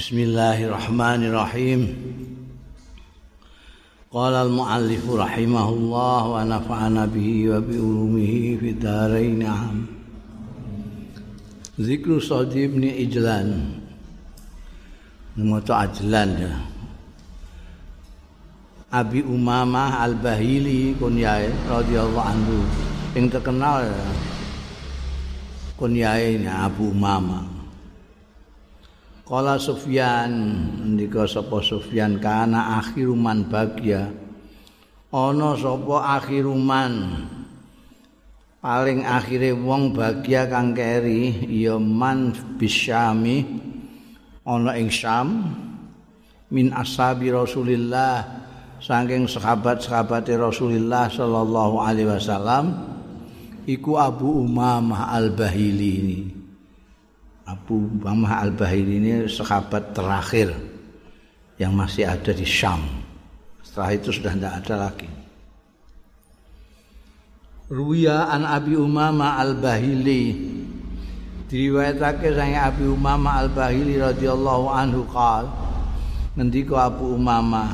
بسم الله الرحمن الرحيم. قال المؤلف رحمه الله ونفعنا به وبعلومه في الدارين عام ذكر صعد بن إجلان موت أجلان أبي أمامة البهيلي كنياه رضي الله عنه. إن yang terkenal ya. kunyae Kala Sufyan ndika sapa Sufyan kana akhiruman bagya. Ana sapa akhiruman paling akhire wong bagya kang keri ya man bisyami ana ing Syam min ashabi Rasulillah saking sahabat-sahabate Rasulillah sallallahu alaihi wasallam iku Abu Umamah Al-Bahili. ini Abu Bamah Al-Bahili ini sahabat terakhir yang masih ada di Syam. Setelah itu sudah tidak ada lagi. Ruya an Abi Umama Al-Bahili diriwayatake sange Abi Umama Al-Bahili radhiyallahu anhu qal ngendika Abu Umama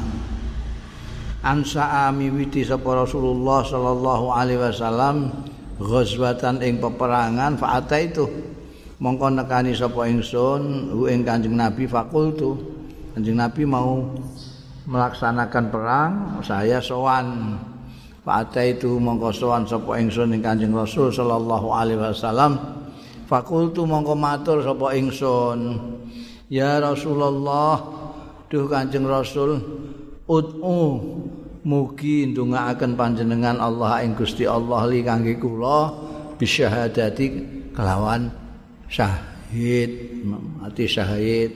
ansa miwiti sapa Rasulullah sallallahu alaihi wasallam ghazwatan ing peperangan fa'ata itu mongko nekani sapa ingsun hu ing Kanjeng Nabi fakultu. Kanjeng Nabi mau melaksanakan perang saya sowan. Fa'ata itu mongko sowan sapa ingsun ing Kanjeng Rasul sallallahu alaihi wasallam. Fakultu mongko matur sapa ingsun. Ya Rasulullah duh Kanjeng Rasul ud'u mugi ndongaaken panjenengan Allah ing Gusti Allah li kangge kula bisyahadati kelawan syahid mati syahid.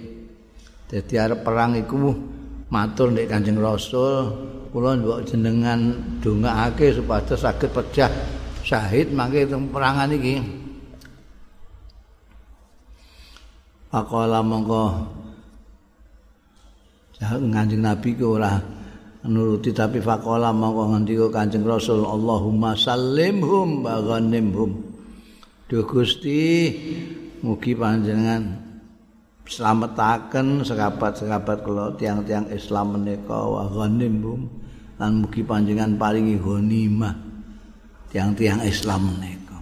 Dadi arep perang iku matur nek Kanjeng Rasul. Kula mbok jenengan dongaake supaya saged pecah syahid mangke perangan iki. Pakola mongko Kanjeng Nabi ku ora nuruti tapi fakola mongko ngendika Kanjeng Rasul Allahumma sallimhum wa ghanimhum Duh Gusti mugi panjenengan slametaken sekabat-sekabat kula tiang-tiang Islam menika wa ghanimhum lan mugi panjenengan paringi ghanimah tiang-tiang Islam menika.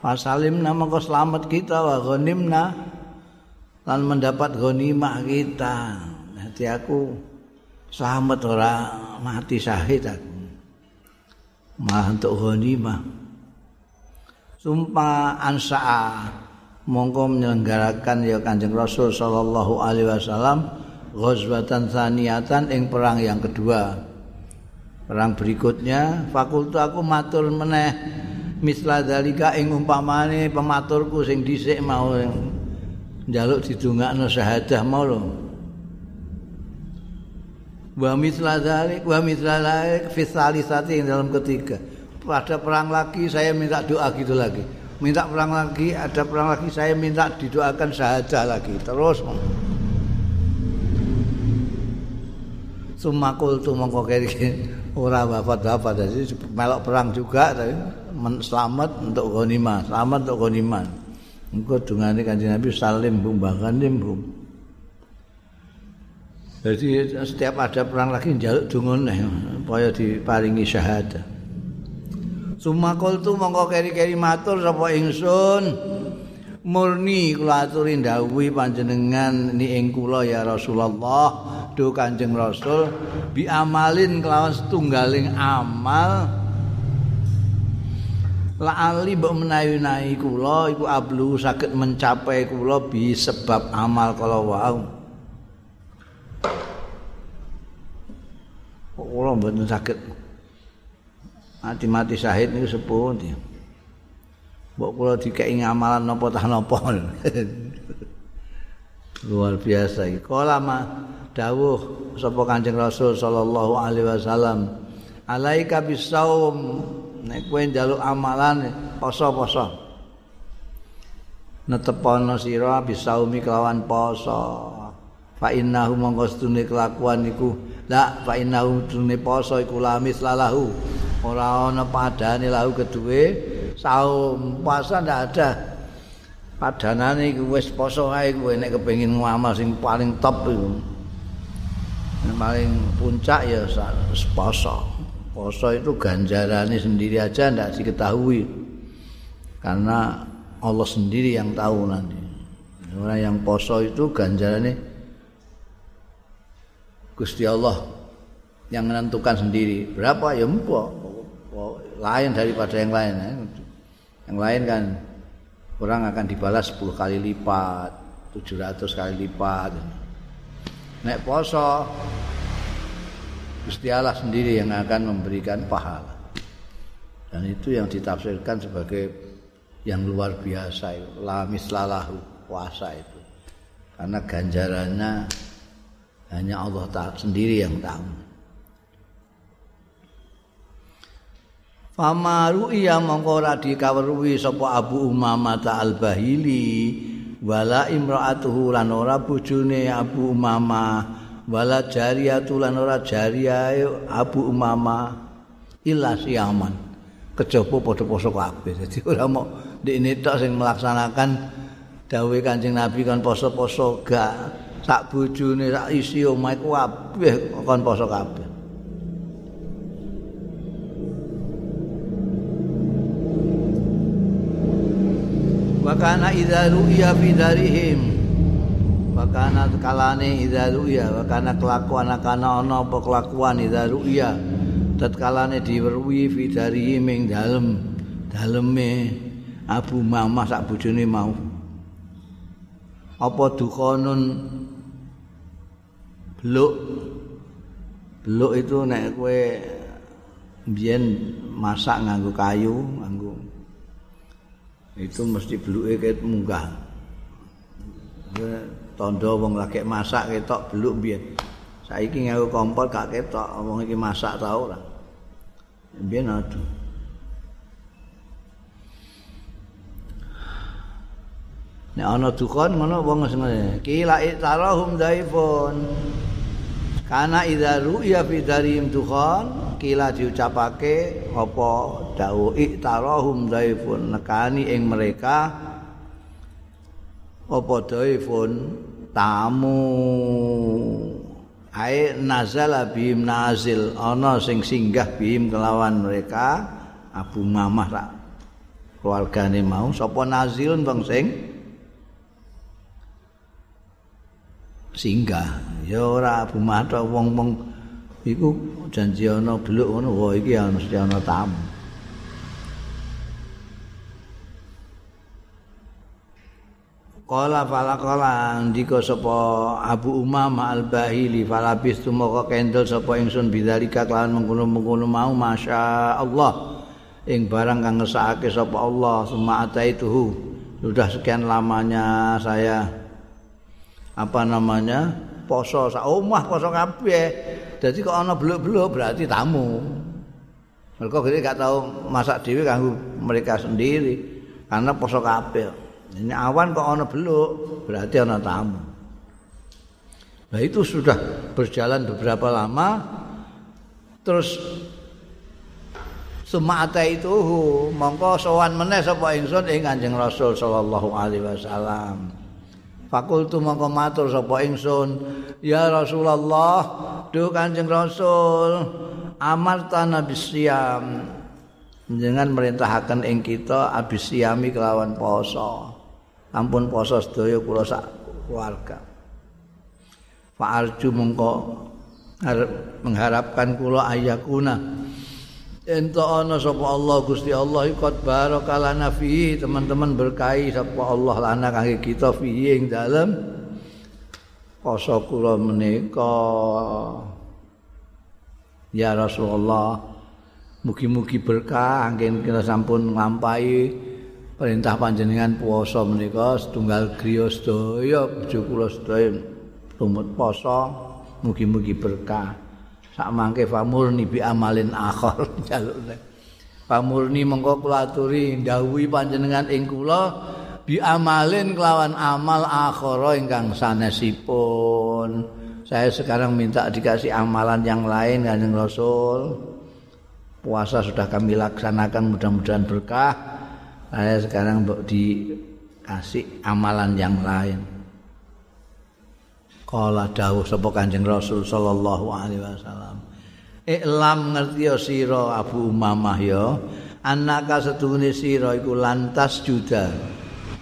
Fasalim nama kau selamat kita wa ghanimna lan mendapat ghanimah kita. Nanti aku selamat ora mati syahid aku. Malah untuk ghanimah. Sumpah ansa'a mongko menyelenggarakan ya Kanjeng Rasul sallallahu alaihi wasallam ghazwatan saniyatan ing perang yang kedua. Perang berikutnya fakultu aku matur meneh misla dalika ing umpamane pematurku sing dhisik mau njaluk didongakno syahadah mau lho. Wa misla dalik wa misla dalik fi salisati dalam ketiga. Pada perang lagi saya minta doa gitu lagi. Minta perang lagi, ada perang lagi, saya minta didoakan sahaja lagi. Terus Sumakul tu mongko kiri ora wafat-wafat jadi melok perang juga tapi selamat untuk ghanimah, selamat untuk ghanimah. Engko dungane Kanjeng Nabi salim bum baganim bum. Jadi setiap ada perang lagi njaluk donga supaya diparingi syahadah. Sumakul tu mongko keri-keri matur sapa ingsun. Murni kula aturi ndawuhi panjenengan ni ing kula ya Rasulullah. Do Kanjeng Rasul. Bi amalin kelawan setunggaling amal. La ali mbok menawi-nawi kula iku ablu saged mencapai kula bi sebab amal kala wau. Kula mboten saged mati-mati syahid niku sepuh ndi. Mbok kula dikeki ngamalan napa tah napa. Luar biasa iki. Kala ma dawuh sapa Kanjeng Rasul sallallahu alaihi wasallam, "Alaika bisaum." Nek kowe njaluk amalan poso-poso. Netepono sira bisaumi kelawan poso. Fa innahu mongko kelakuan iku la fa innahu poso iku lamis lalahu. Ora ana padane lahu kedue saum puasa ndak ada. Padanane iku wis poso ae kowe nek kepengin ngamal sing paling top iku. Paling puncak ya poso. Poso itu ganjarannya sendiri aja tidak diketahui. Karena Allah sendiri yang tahu nanti. Orang yang poso itu ganjarannya Gusti Allah yang menentukan sendiri. Berapa? Ya empo lain daripada yang lain ya. yang lain kan orang akan dibalas 10 kali lipat 700 kali lipat. Nek poso Gusti Allah sendiri yang akan memberikan pahala. Dan itu yang ditafsirkan sebagai yang luar biasa la mislalahu puasa itu. Karena ganjarannya hanya Allah taala sendiri yang tahu Fama ru'iya mongko ora dikawruhi sapa Abu Umamah al-Bahili. Wala imra'atuhu lan ora bojone Abu Umamah. Wala jariyatu lan ora jariyah Abu Umamah illa siaman kejaba padha poso kabeh. Dadi ora mau ndekne tok sing melaksanakan dawuh Kanjeng Nabi kan poso-poso gak sak bojone sak isi omah kabeh kon poso kabeh Wakana idza ru'ya fi darihim. Wakana kalane idza ru'ya. Wakana kelakuan akana ana apa kelakuan idza ru'ya. Tatkalane diweruhi fi darihim ing dalem daleme Abu Mamah sak bojone mau. Apa dukhanun beluk beluk itu nek kowe biyen masak nganggo kayu nganggo itu mesti beluke ket munggah. Tondo wong lagi masak ketok beluk biyen. Saiki nganggo kompor gak ketok wong iki masak ta ora. Biyen adu. Nek ana dukun ngono wong ngene. Kila itarahum daifun. Kana idza ru'ya fi darim dukun kila diucapake apa dawuh iktarahum daifun. Nekani ing mereka apa daifun? Tamu. Ae nazala bihim nazil. Ana sing singgah bihim kelawan mereka Abu Mamah rak keluargane mau. Sapa nazilun bang sing? Singgah. Ya ora Abu Mamah wong-wong iku janji ana beluk ngono. Wah iki mesti ana tamu Kala fala kala ndika sapa Abu Umamah Al-Bahili falabis tumeka kendel sapa ingsun bidzalika kelawan mengkono-mengkono mau Masya Allah ing barang kang ngesake sapa Allah summa ataituhu sudah sekian lamanya saya apa namanya poso sak omah poso kabeh Jadi kok ana beluk-beluk berarti tamu. Mereka gak tahu masak dewi kanggo mereka sendiri karena poso kabel. Ini awan kok ana beluk berarti ana tamu. Nah itu sudah berjalan beberapa lama terus semata itu mongko sowan meneh sapa ingsun ing Kanjeng Rasul sallallahu alaihi wasallam. Fakultu mongko matur sapa ingsun, ya Rasulullah, duh Kanjeng Rasul, amartana bisyam. Jangan merintahaken ing kita abisyami kelawan poso. Ampun poso sedaya kula sak keluarga. Fa'arju mongko mengharapkan kula ayakuna ento ana sapa Allah Gusti Allah ikut barakalana fi teman-teman berkahi sapa Allah lana kangge kita fi ing dalem poso kula menika ya Rasulullah mugi-mugi berkah anggen kita sampun nglampahi perintah panjenengan puasa menika setunggal griya sedaya bojo kula sedaya tumut poso mugi-mugi berkah. Sak mangke famurni bi amalin akhir jalukne famurni mengko kula aturi ndawuhi panjenengan ing kula bi amalin kelawan amal akhir ingkang sanesipun. Saya sekarang minta dikasih amalan yang lain kanjeng Rasul. Puasa sudah kami laksanakan mudah-mudahan berkah saya sekarang di kasih amalan yang lain. Kala dawuh sapa Kanjeng Rasul sallallahu alaihi wasallam. Iklam ngerti ya sira Abu Umamah ya, anaka sedune sira iku lantas juda.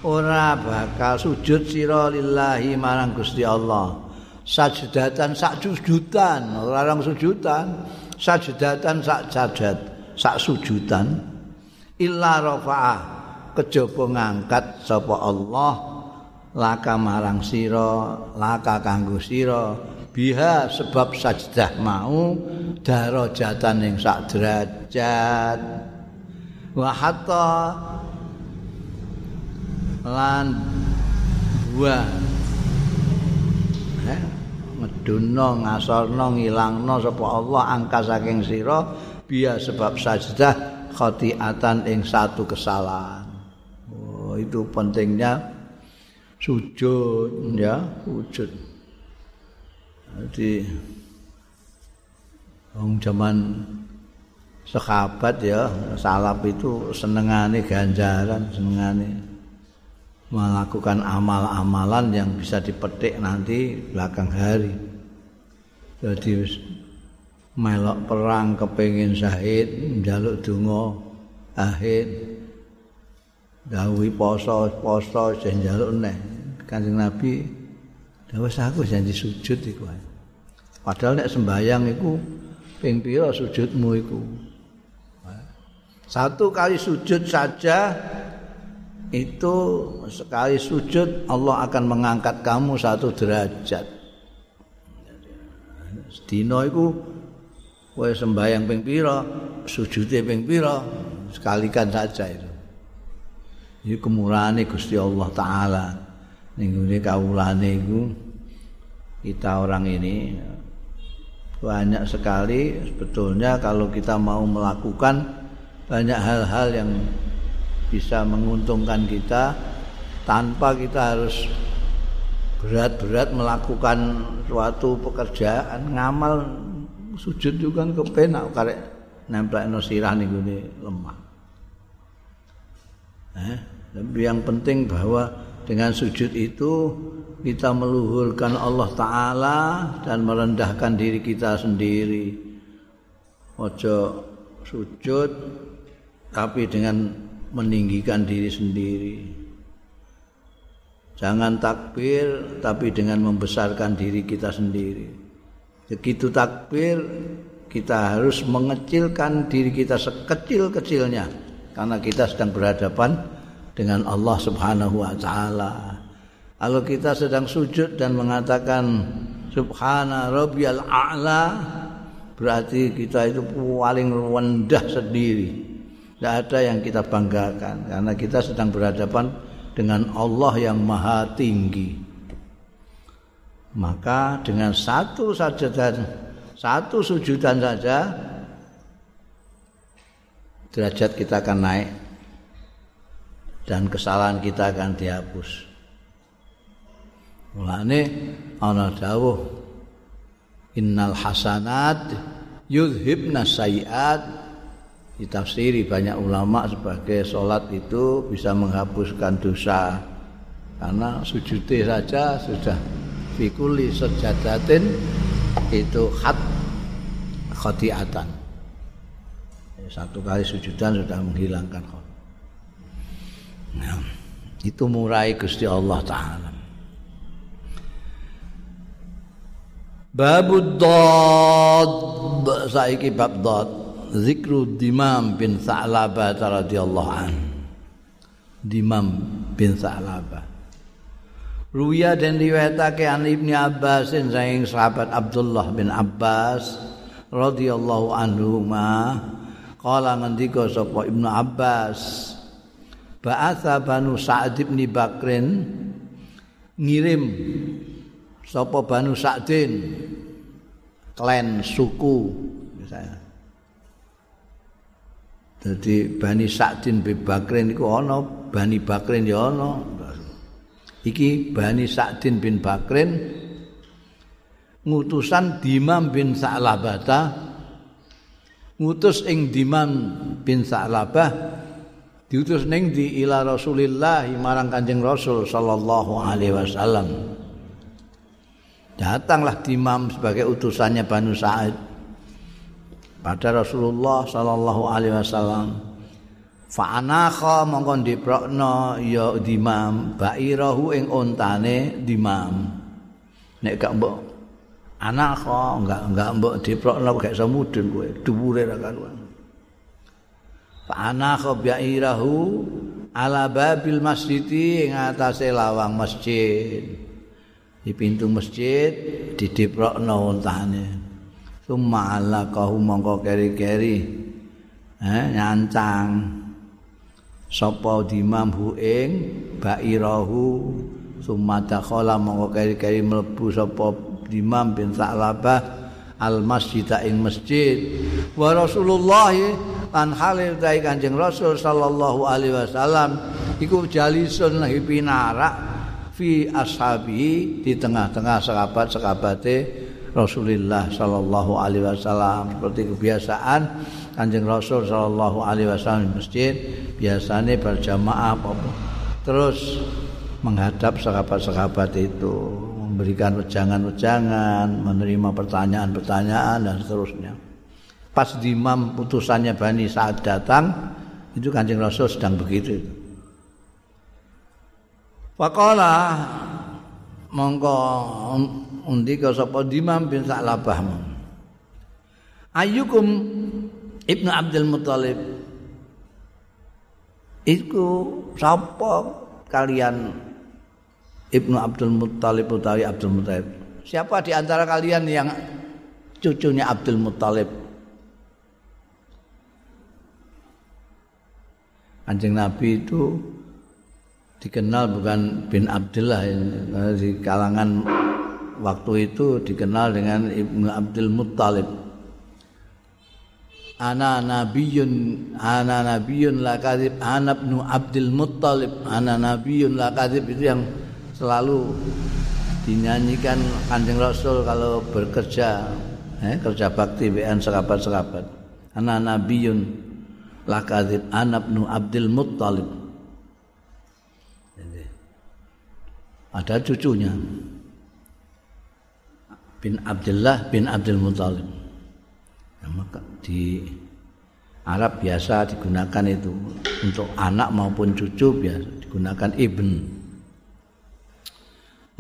Ora bakal sujud sira lillahi marang Gusti Allah. Sajdatan sak sujudan, ora orang sujudan. Sajdatan sak sajad, sak sujudan. Illa rafa'ah kejaba ngangkat sapa Allah laka marang sira laka kanggo sira. Biha sebab sajdah mau darajatan ing sak derajat. Wa hatta lan wa eh meduna ngasorno ngilangno sapa Allah angka saking sira biha sebab sajdah khati'atan ing satu kesalahan itu pentingnya sujud ya sujud jadi wong zaman sahabat ya salaf itu senengane ganjaran senengane melakukan amal-amalan yang bisa dipetik nanti belakang hari. Jadi melok perang kepingin syahid njaluk donga ahid dawuhi poso poso sing njaluk neh Kanjeng Nabi dawuh aku janji sujud iku. Padahal nek sembayang iku ping pira sujudmu iku? Satu kali sujud saja itu sekali sujud Allah akan mengangkat kamu satu derajat. Dino iku kowe sembayang ping pira, sujude ping pira, sekalikan saja itu. Ini kemurahan Gusti Allah Ta'ala. ning kawulane iku kita orang ini banyak sekali sebetulnya kalau kita mau melakukan banyak hal-hal yang bisa menguntungkan kita tanpa kita harus berat-berat melakukan suatu pekerjaan ngamal sujud juga kepenak karek nempel no sirah nih lemah. Eh, yang penting bahwa dengan sujud itu kita meluhurkan Allah Ta'ala dan merendahkan diri kita sendiri. Ojo sujud tapi dengan meninggikan diri sendiri. Jangan takbir tapi dengan membesarkan diri kita sendiri. Begitu takbir kita harus mengecilkan diri kita sekecil-kecilnya karena kita sedang berhadapan dengan Allah Subhanahu wa taala. Kalau kita sedang sujud dan mengatakan subhana rabbiyal a'la berarti kita itu paling rendah sendiri. Tidak ada yang kita banggakan karena kita sedang berhadapan dengan Allah yang maha tinggi. Maka dengan satu saja dan satu sujudan saja derajat kita akan naik dan kesalahan kita akan dihapus. Mulane ana dawuh innal hasanat yudhibna sayiat. Ditafsiri banyak ulama sebagai solat itu bisa menghapuskan dosa. Karena sujudnya saja sudah fikuli sejadatin itu khat khotiatan satu kali sujudan sudah menghilangkan khotiatan Nah, itu murai Gusti Allah taala. Babud dad saiki bab dad zikru Dimam bin Sa'labah radhiyallahu an. Dimam bin Sa'labah. Ruya dan riwayatake an Ibnu Abbas saing sahabat Abdullah bin Abbas radhiyallahu anhu ma qala ngendika sapa Ibnu Abbas Ba'atha Banu Sa'd bin Bakrin ngirim sapa Banu Sa'din klan suku misalnya. Jadi Bani Sa'din bin Bakrin iku ana, Bani Bakrin ya ana. Iki Bani Sa'din bin Bakrin ngutusan Dimam bin Sa'labata ngutus ing Dimam bin Sa'labah diutus ning di ila Rasulillah marang Kanjeng Rasul sallallahu alaihi wasallam. Datanglah Dimam sebagai utusannya Banu Sa'id pada Rasulullah sallallahu alaihi wasallam. Fa anakha mongkon diprokno ya Dimam bairahu ing ontane Dimam. Nek gak mbok anakha enggak enggak mbok diprokno gak iso mudhun kowe dhuwure ra karuan. Fa'ana khabi'irahu ala babil masjidi ing atase lawang masjid. Di pintu masjid didiprokno untane. Summa ala kahu mongko keri-keri. Eh, nyancang. Sapa dimam ing ba'irahu summa dakhala mongko keri-keri mlebu sapa dimam bin Sa'labah al masjid ing masjid wa Rasulullah lan halil dai Kanjeng Rasul sallallahu alaihi wasallam iku jalisun hipinara fi ashabi di tengah-tengah sahabat-sahabate Rasulullah sallallahu alaihi wasallam seperti kebiasaan Kanjeng Rasul sallallahu alaihi wasallam di masjid biasanya berjamaah apa terus menghadap sahabat-sahabat itu memberikan wejangan-wejangan, menerima pertanyaan-pertanyaan dan seterusnya. Pas di imam putusannya Bani saat datang itu kancing Rasul sedang begitu Faqala mongko undi ke sapa Dimam bin Sa'labah Ayyukum Ibnu Abdul Muthalib Iku sapa kalian Ibnu Abdul Muthalib utawi Abdul Muthalib Siapa di antara kalian yang cucunya Abdul Muthalib Anjing Nabi itu dikenal bukan bin Abdullah di kalangan waktu itu dikenal dengan Ibnu Abdul Muttalib. Ana nabiyun ana nabiyun la kadzib ana ibnu Abdul Muttalib ana nabiyun la kadzib itu yang selalu dinyanyikan Kanjeng Rasul kalau bekerja eh, kerja bakti BN serabat-serabat. Ana nabiyun lakadzib anak nu Abdul Muttalib. Ada cucunya. Bin Abdullah bin Abdul Muttalib. Ya, maka di Arab biasa digunakan itu untuk anak maupun cucu biasa digunakan ibn.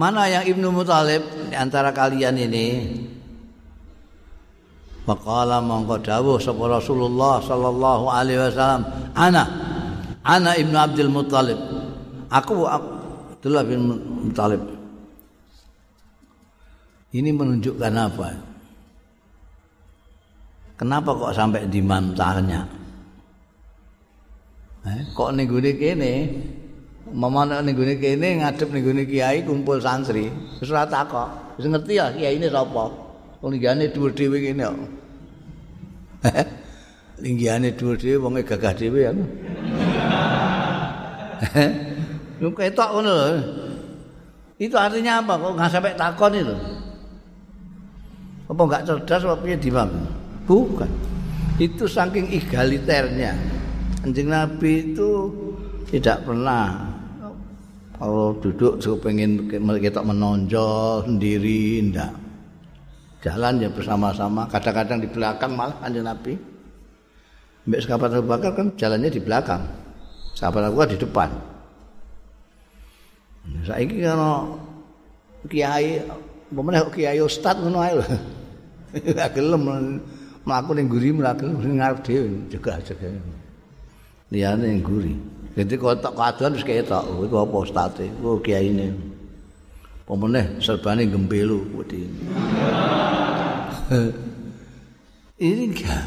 Mana yang ibnu Muttalib? Di antara kalian ini Faqala mongko dawuh sapa Rasulullah sallallahu alaihi wasallam, "Ana ana Ibnu Abdul Muthalib." Aku Abdullah bin Muthalib. Ini menunjukkan apa? Kenapa kok sampai dimantahnya? Eh, kok ning gune kene Mamane ning gune kene ngadep ning gune kiai kumpul santri. Wis ora takok. Wis ngerti ya kiai ini sapa? Linggihane dhuwur dhewe kene kok. Linggihane dhuwur dhewe wong gagah dhewe ya. Lu ketok ngono lho. Itu artinya apa kok enggak sampai takon itu? Apa enggak cerdas apa piye dimam? Bukan. Itu saking egaliternya. Anjing Nabi itu tidak pernah kalau duduk pengen kita menonjol sendiri enggak jalan ya bersama-sama. Kadang-kadang di belakang malah kanjeng Nabi. Mbak sahabat Abu Bakar kan jalannya di belakang. Sahabat Abu Bakar di depan. Saya ini kalau kiai pemenang kiai ustad ngono lho. Gak gelem mlaku ning guri mlaku ning ngarep dhewe juga jaga liyane ning guri. Jadi kok tak wis ketok iku apa ustate iku kiai ini pemenang serbane gembelu wedi ini enggak.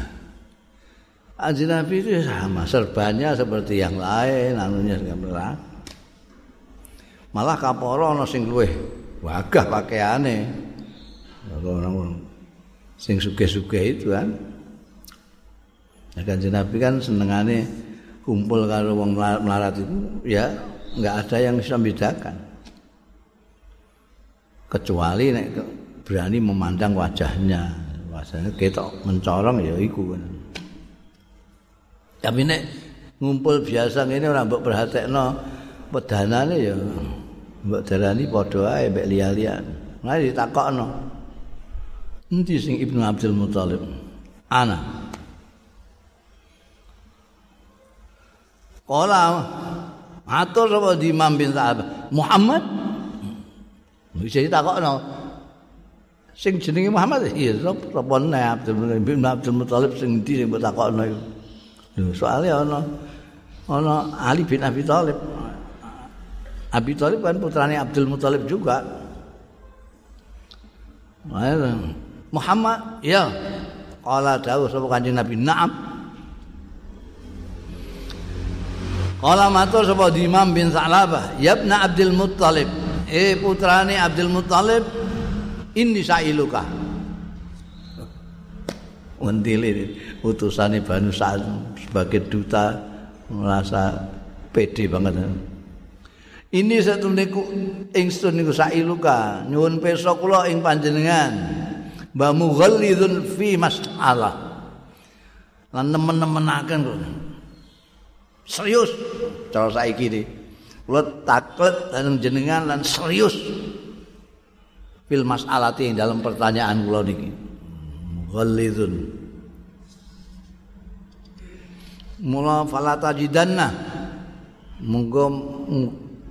Anjing Nabi itu sama serbannya seperti yang lain anunya enggak malah kaporo ana sing luweh wagah pakaiane. Orang sing sugih-sugih itu kan. Ya kan Nabi kan senengane kumpul karo wong melarat itu ya enggak ada yang bisa membedakan. Kecuali nek berani memandang wajahnya wajahnya ketok mencorong ya iku tapi nek ngumpul biasa ngene ora mbok perhatekno pedanane ya mbok darani padha ae mbek liya-liya. Nah ditakokno. Endi sing Ibnu Abdul Muthalib? Ana. Kala atur sapa di Imam bin Sa'ab? Muhammad. Bisa ditakokno. Sing jenenge Muhammad iya sapa ne Abdul bin Abdul Muthalib sing ndi sing takokno iku. Lho soalé ana ana Ali bin Abi Thalib. Abi Thalib kan putrane Abdul Muthalib juga. Muhammad, ya. Qala dawuh sapa Kanjeng Nabi, "Na'am." Qala matur sapa Imam bin Sa'labah, "Yabna Abdul Muthalib." Eh putrane Abdul Muthalib, "Inni sa'iluka." Wendile utusane Banu Sa'ad sebagai duta merasa pede banget. Ini satu niku ingsun niku sailuka nyuwun pirsa kula ing panjenengan. Mbah mughallidun fi mas'alah. Lan nemen-nemenaken kok. Serius cara saiki iki. Kula taklet lan jenengan lan serius. Fil mas'alati dalam pertanyaan kula niki. Mughallidun. Mula falata jidanna. Monggo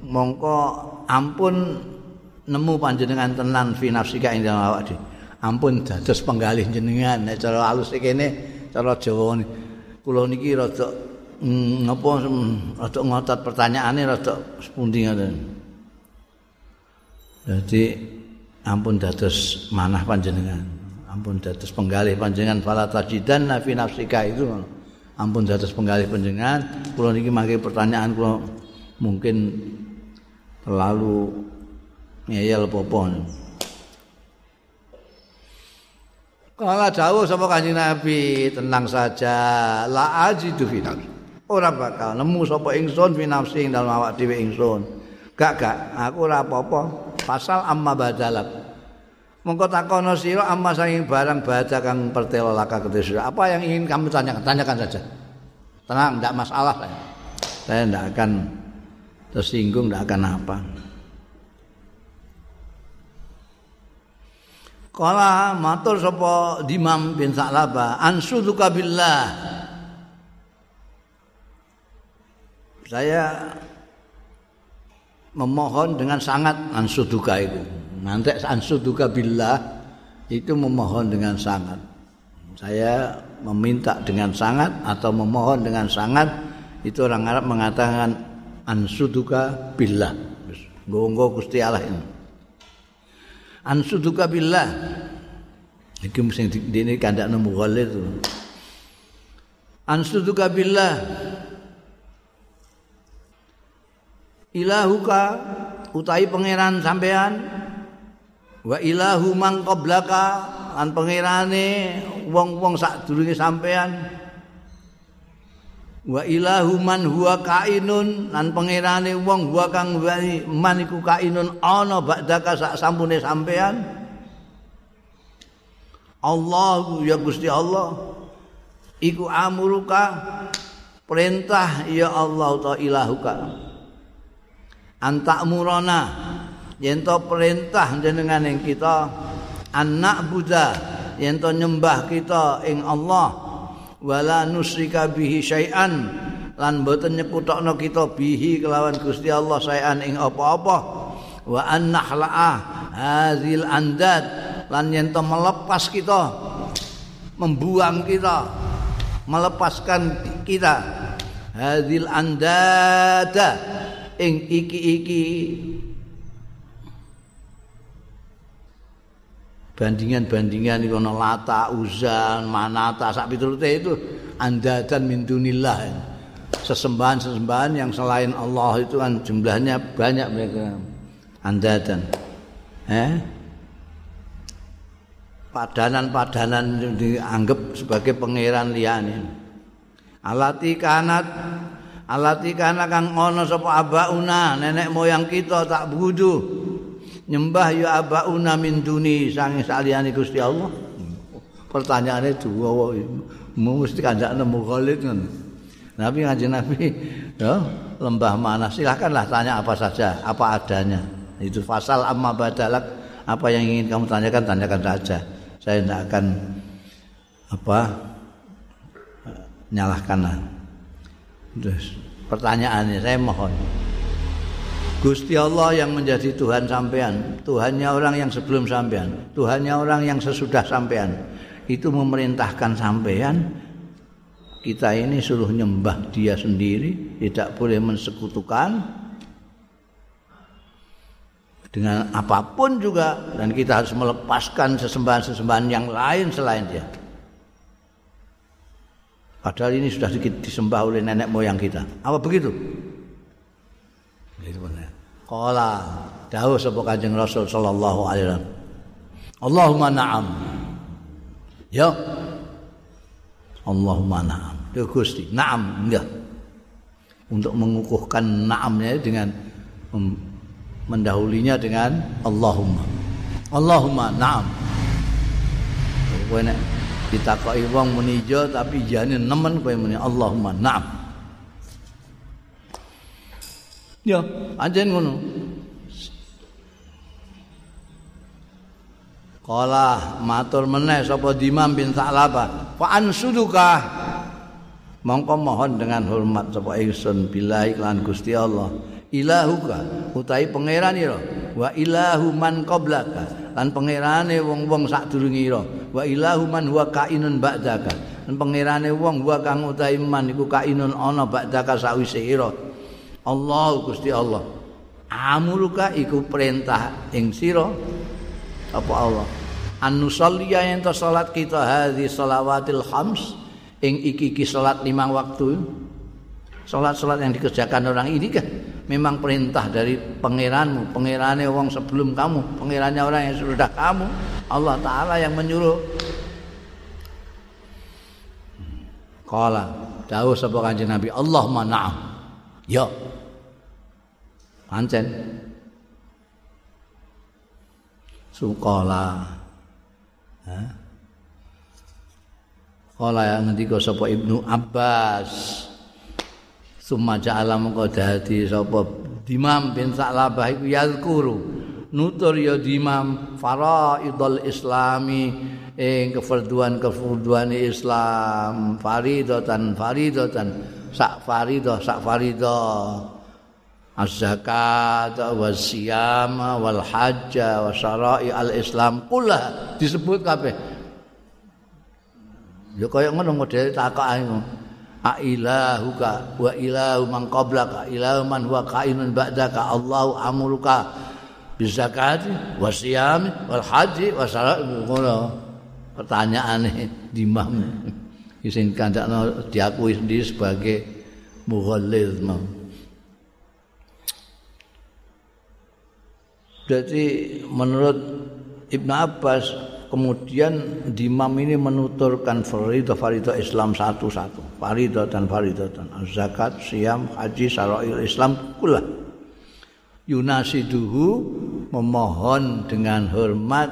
mongko ampun nemu panjenengan tenan fi nafsika ing dalem awak dhewe. Ampun dados penggalih jenengan nek cara alus iki kene cara Jawa kula niki rada ngapa rada ngotot pertanyaane rada sepundi ngoten. Dadi ampun dados manah panjenengan. Ampun dados penggalih panjenengan fala tajidan fi nafsika itu. Ampun dados penggalih panjenengan. Kula niki mangke pertanyaan kula mungkin terlalu ngeyel popon. Kala jauh sama kanjeng Nabi, tenang saja, la ajidu fi. Ora bakal nemu sapa ingsun fi nafsi ing dalem awak dhewe ingsun. Gak gak, aku ora apa-apa. Pasal amma badalat. Mengko takono sira amma saking barang baca kang pertelo laka ketesira. Apa yang ingin kamu tanyakan? Tanyakan saja. Tenang, tidak masalah saya. Saya tidak akan tersinggung tidak akan apa. Kala matur sapa Dimam bin Sa'laba, ansuduka billah. Saya memohon dengan sangat ansuduka itu. Nanti ansuduka billah itu memohon dengan sangat. Saya meminta dengan sangat atau memohon dengan sangat itu orang Arab mengatakan ansuduka billah. Gonggo Gusti Allah ini. Ansuduka billah. Iki sing dene kandakne mughalid. Ansuduka billah. Ilahuka utahi pangeran sampean. Wa ilahu man qablaka an pangerane wong-wong sadurunge sampean. Wa ilahu man huwa kainun lan pangerane wong huwa kang wani man iku kainun ana ba'daka sak sampune sampean. Allah ya Gusti Allah iku amuruka perintah ya Allah ta ilahuka antak murana yen to perintah jenengan ing kita anak buddha yen to nyembah kita ing Allah wala nusrika bihi syai'an lan boten nyekutokno kita bihi kelawan Gusti Allah syai'an ing apa-apa wa annahla'a hadzal andad lan yen melepas kita membuang kita melepaskan kita hadzal andada ing iki-iki bandingan-bandingan itu lata, uzan, manata, sak piturute itu andadan min dunillah. Sesembahan-sesembahan yang selain Allah itu kan jumlahnya banyak mereka andadan. Eh? Padanan-padanan dianggap sebagai pangeran liyane. Alati kanat alati kana kang ana sapa abauna nenek moyang kita tak budu nyembah ya abauna min duni sange saliyane Gusti Allah pertanyaane dua mesti kandakne mukhalid kan Nabi ngaji Nabi, ya, lembah mana? Silahkanlah tanya apa saja, apa adanya. Itu fasal amma badalak, apa yang ingin kamu tanyakan, tanyakan saja. Saya tidak akan apa nyalahkan. Terus pertanyaannya saya mohon. Gusti Allah yang menjadi Tuhan sampean, Tuhannya orang yang sebelum sampean, Tuhannya orang yang sesudah sampean. Itu memerintahkan sampean kita ini suruh nyembah dia sendiri, tidak boleh mensekutukan dengan apa pun juga dan kita harus melepaskan sesembahan-sesembahan yang lain selain dia. Padahal ini sudah disembah oleh nenek moyang kita. Apa begitu? Begitu benar. Dawuh sapa Kanjeng Rasul sallallahu alaihi wasallam. Allahumma na'am. Ya. Allahumma na'am. Ya Gusti, na'am enggak. Untuk mengukuhkan na'amnya dengan mendahulinya dengan Allahumma. Allahumma na'am. Kowe ditakoki wong muni tapi jane nemen kowe muni Allahumma na'am. Ya, anjen ngono. Kala matur meneh sapa Dimam bin Sa'labah, fa ansuduka mongko mohon dengan hormat sapa ingsun billahi lan Gusti Allah. Ilahuka utahi pangeran ira. Wa ilahu man qablaka lan pangerane wong-wong sadurunge ira wa ilahu man huwa kainun ba'daka. Lan pangerane wong huwa kang utahi man iku kainun ana ba'daka sawise ira. Allah Gusti Allah. Amuruka iku perintah ing sira apa Allah? An nusalliya ento salat kita hadhi salawatil khams ing iki-iki salat lima waktu. Salat-salat yang dikerjakan orang ini kan memang perintah dari pangeranmu. Pangerane wong sebelum kamu. Pangerannya orang yang sudah kamu. Allah taala yang menyuruh. Kala dawuh sapa Kanjeng Nabi Allahumma na'am. Ya. Pancen. Sukola ha? Kala yang ngendika sapa Ibnu Abbas. Summa ja'ala mengko dadi sapa? Dimam bin Sa'labah iku yazkuru nutur ya Dimam faraidul islami ing kefarduan-kefarduan Islam. Faridatan faridatan. Sak faridah sak faridah az-zakat wa siyam wal hajj wa syara'i al-islam. Kula disebut kabeh. Ya kaya ngono model ngono. A ilahuka wa ilahu man qablaka ilahu man huwa kainun ba'daka Allahu amuruka bizakati siyami wal haji wa salat ngono. Pertanyaane dimam sing kandakno diakui sendiri sebagai mughallil mau. Jadi menurut Ibn Abbas kemudian dimam ini menuturkan faridah faridah Islam satu-satu. Faridah dan faridah dan zakat siam haji sarail Islam kula yunasiduhu memohon dengan hormat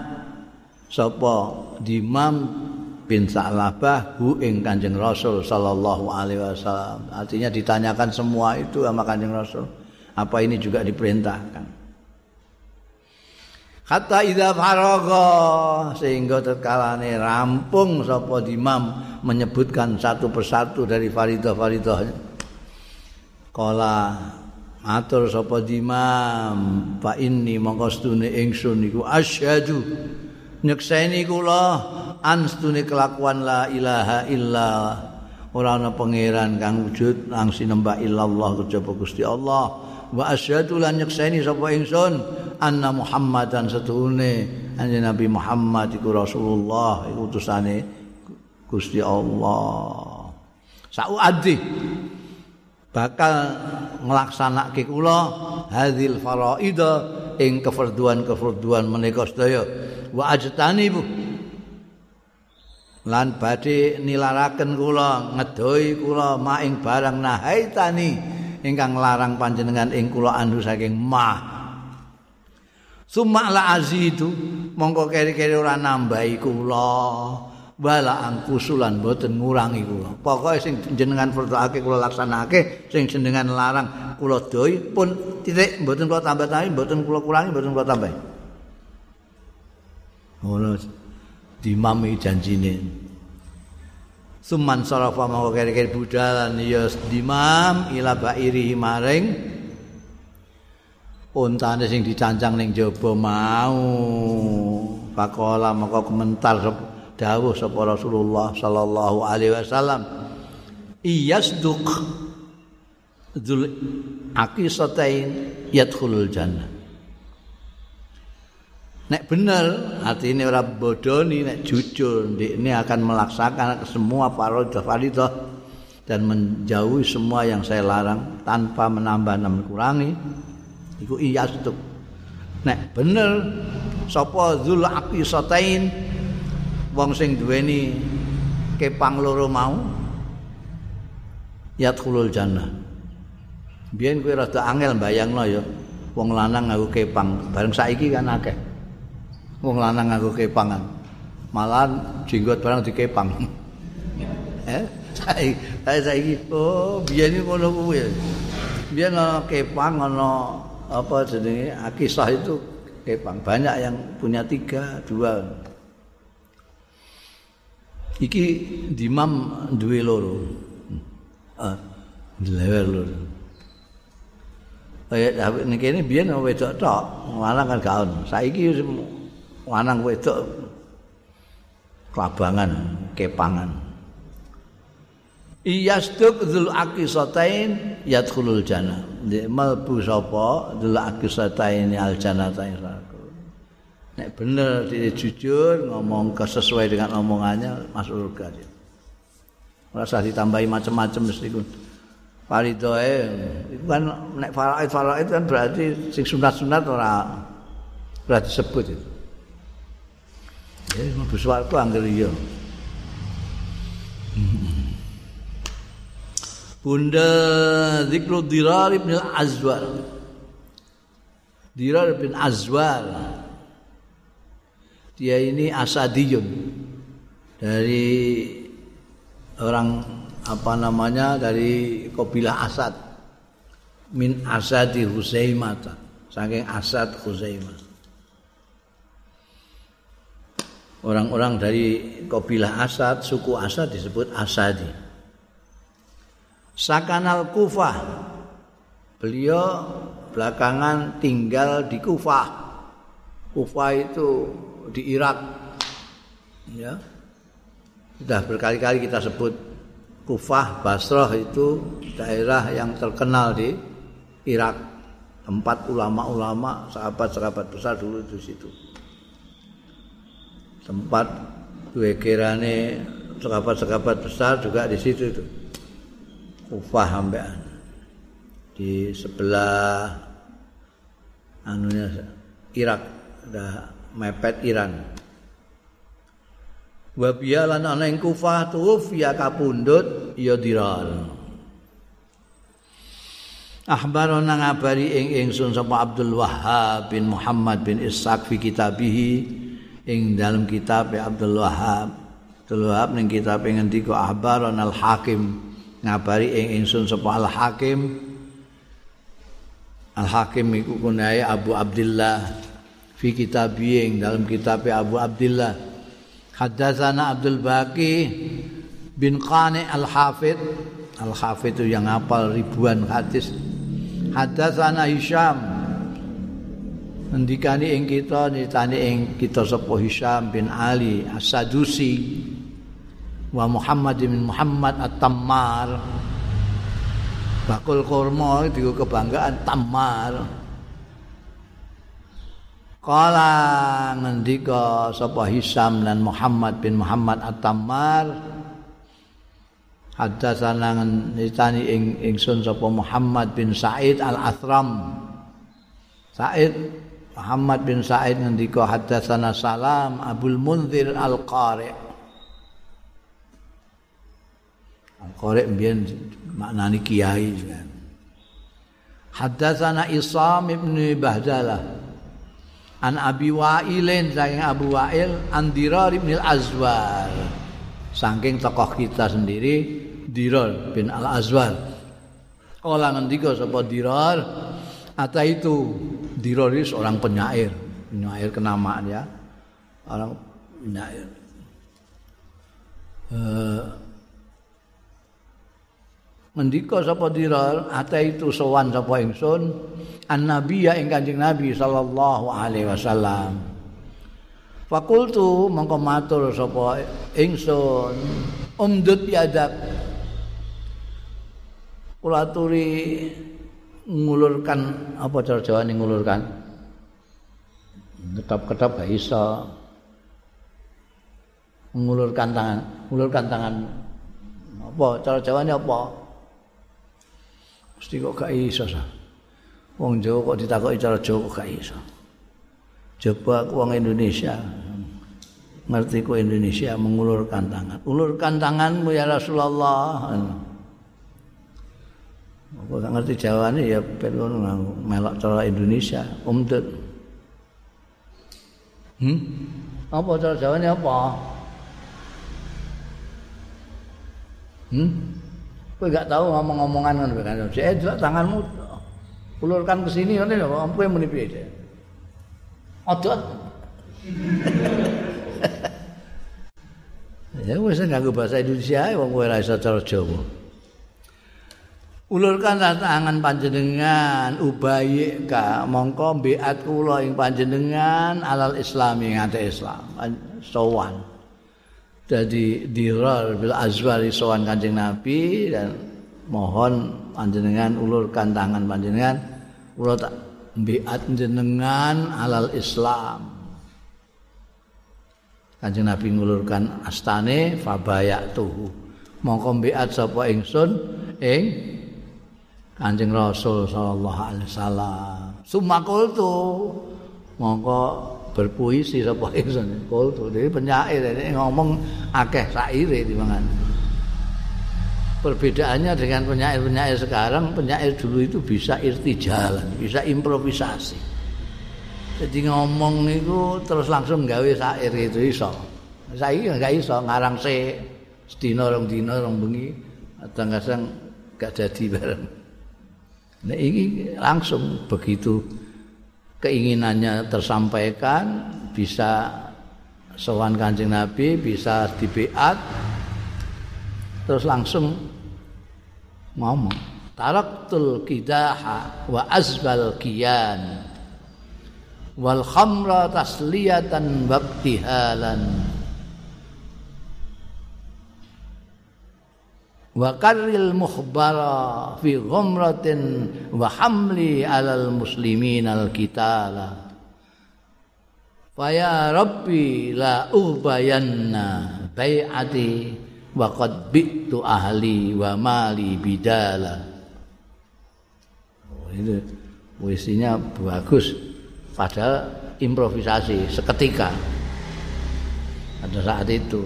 sapa dimam bin Sa'labah hu ing Kanjeng Rasul sallallahu alaihi wasallam. Artinya ditanyakan semua itu sama Kanjeng Rasul. Apa ini juga diperintahkan Hatta idza faragha sehingga tetkalane rampung sapa imam menyebutkan satu persatu dari faridah-faridahnya. Kala matur sapa imam fa inni mongko stune ingsun niku asyhadu nyekseni kula anstune kelakuan la ilaha illa ora ana pangeran kang wujud lang sinembah illallah kejaba Gusti Allah wa asyhadu lan nyekseni sapa ingsun anna Muhammadan setuhune. Anjing Nabi Muhammad iku Rasulullah iku utusane Gusti Allah. Sauadi bakal nglaksanake kula hadzil faraida ing kefarduan-kefarduan menika sedaya. Wa ajtani bu lan badhe nilaraken kula ngedoi kula maing barang nahaitani ingkang larang panjenengan ing kula andu saking mah. Summa la azidu mongko keri-keri ora nambahi kula. Wala angkusulan boten ngurangi kula. Pokoke sing jenengan fardhake kula laksanake sing jenengan larang kula doi pun titik boten kula tambah-tambahi boten kula kurangi boten kula tambahi. Ngono dimami janjine Suman sarafa mangko kere-kere budalan ya dimam ila bairi maring. Untane sing dicancang ning jaba mau. Pakola maka komentar dawuh sapa Rasulullah sallallahu alaihi wasallam. Iyasduq dzul aqisatain yadkhulul jannah nek bener artine ora bodoni nek jujur ini akan melaksanakan semua fardhu fardhu dan menjauhi semua yang saya larang tanpa menambah dan mengurangi. Iku iyasduq nek bener sapa dzul aqisatain? Wong sing duweni kepang loro mau yadkhulul jannah. Biyen kowe rada angel bayangno ya wong lanang nganggo kepang. Bareng saiki kan akeh wong lanang nganggo kepangan malah jenggot barang dikepang eh saiki saiki oh biyen ngono kuwi biyen ana kepang ana apa jenenge akisah itu kepang banyak yang punya tiga dua iki dimam duwe loro. Ah, lewer loro. Kaya David nek kene biyen wedok tok, lanang kan gak ono. Saiki lanang wedok kelabangan, kepangan. Iyastuk dzul aqisatain yadkhulul jannah. Nek sapa dzul aqisatain al jannatain Nek bener dia jujur ngomong sesuai dengan omongannya masuk surga dia. Rasa ditambahi macam-macam mesti pun. Faridoe itu kan nek faraid faraid kan berarti sing sunat-sunat ora berarti sebut itu. Ya, mlebu swarga angger iya. Bunda zikru dirar ibn al-azwar. Dirar bin Azwar. Dia ini asadiyun. Dari orang apa namanya dari kabilah Asad. Min Asadi Husaimah saking Asad Husaimah orang-orang dari kabilah Asad suku Asad disebut Asadi. Sakanal Kufah beliau belakangan tinggal di Kufah Kufah itu di Irak. Ya. Sudah berkali-kali kita sebut Kufah Basrah itu daerah yang terkenal di Irak. Tempat ulama-ulama sahabat-sahabat besar dulu di situ tempat dua kirane sahabat-sahabat besar juga di situ itu Kufah hambean di sebelah anunya Irak ada mepet Iran. Wa biyalan ana ing Kufah tuwfiya kapundhut ya diral. Ahbarana ngabari ing ingsun sapa Abdul Wahhab bin Muhammad bin Ishaq fi kitabihi ing dalam kitab Abdul Wahhab. Abdul Wahhab ning kitab ngendika ahbarana al Hakim ngabari ing ingsun sapa Al Hakim. Al Hakim iku kunae Abu Abdullah fi kitabi ing dalam kitab Abu Abdullah Haddatsana Abdul Baqi bin Qani Al-Hafid Al-Hafid itu yang hafal ribuan hadis. Haddatsana Hisham Ngendikani ing kita nitani ing kita sapa Hisham bin Ali As-Sadusi wa Muhammad bin Muhammad At-Tammar. Bakul kurma itu kebanggaan Tammar. Kala ngendika sapa Hisam dan Muhammad bin Muhammad At-Tammar Haddatsana nitani ing ingsun sapa Muhammad bin Said Al-Athram. Said Muhammad bin Said ngendika haddatsana Salam Abdul Munzir Al-Qari. Al-Qari mbiyen maknani kiai Haddatsana Isam ibn Bahdalah an Abi Wa'ilin saking Abu Wa'il an Dirar bin Azwar saking tokoh kita sendiri Dirar bin Al Azwar kala ngendika sapa Dirar? Ata itu Dirar itu seorang penyair penyair kenamaan ya orang penyair. Uh, Mendika sapa dirar ata itu sowan sapa ingsun an nabiya ing kanjeng nabi sallallahu alaihi wasallam. Fakultu mongko matur sapa ingsun umdut yadak kula turi ngulurkan apa cara Jawa ning ngulurkan ketap-ketap gak iso ngulurkan tangan ngulurkan tangan apa cara Jawa ini apa Mesti kok gak iso sa. Wong Jawa kok ditakoki cara Jawa kok gak iso. Coba wong Indonesia ngerti kok Indonesia mengulurkan tangan. Ulurkan tanganmu ya Rasulullah. Aku gak ngerti Jawa ini ya perlu melok cara Indonesia. Umdut. Hmm? Apa cara Jawa ini apa? Hmm? Kowe gak tahu ngomong-ngomongan ngono kan. Eh tanganmu ulurkan ke sini ngene lho, kowe muni piye? Odot. ya wis nganggo bahasa Indonesia wong kowe ora iso cara Jawa. Ulurkan tangan panjenengan. Ubayi ka mongko mbiat kula ing panjenengan alal islami ngate Islam. Sowan. jadi dirar bil azwari sowan kanjeng nabi dan mohon panjenengan ulurkan tangan panjenengan. Kula tak biat jenengan alal islam. Kanjeng nabi ngulurkan astane fabayak tuhu mongko biat sapa ingsun? Ing kanjeng rasul sallallahu alaihi wasallam. Sumakul tu mongko berpuisi sapa ingsun. Kultu dhewe penyair ini ngomong akeh saire timbangan perbedaannya dengan penyair-penyair sekarang penyair dulu itu bisa irtijalan bisa improvisasi. Jadi ngomong itu terus langsung gawe sair itu iso. Saya nggak iso ngarang se sedina rong dina rong bengi kadang-kadang gak jadi bareng nah ini langsung begitu keinginannya tersampaikan bisa sowan kancing Nabi bisa dibeat terus langsung ngomong taraktul kidaha wa azbal kiyan wal khamra tasliyatan waqtihalan wa karril mukhbara fi ghumratin wa hamli alal muslimin al kitala fa ya rabbi la ubayanna bai'ati wa qad bi'tu ahli wa mali bidala. Oh, itu puisinya bagus. Padahal improvisasi seketika. Pada saat itu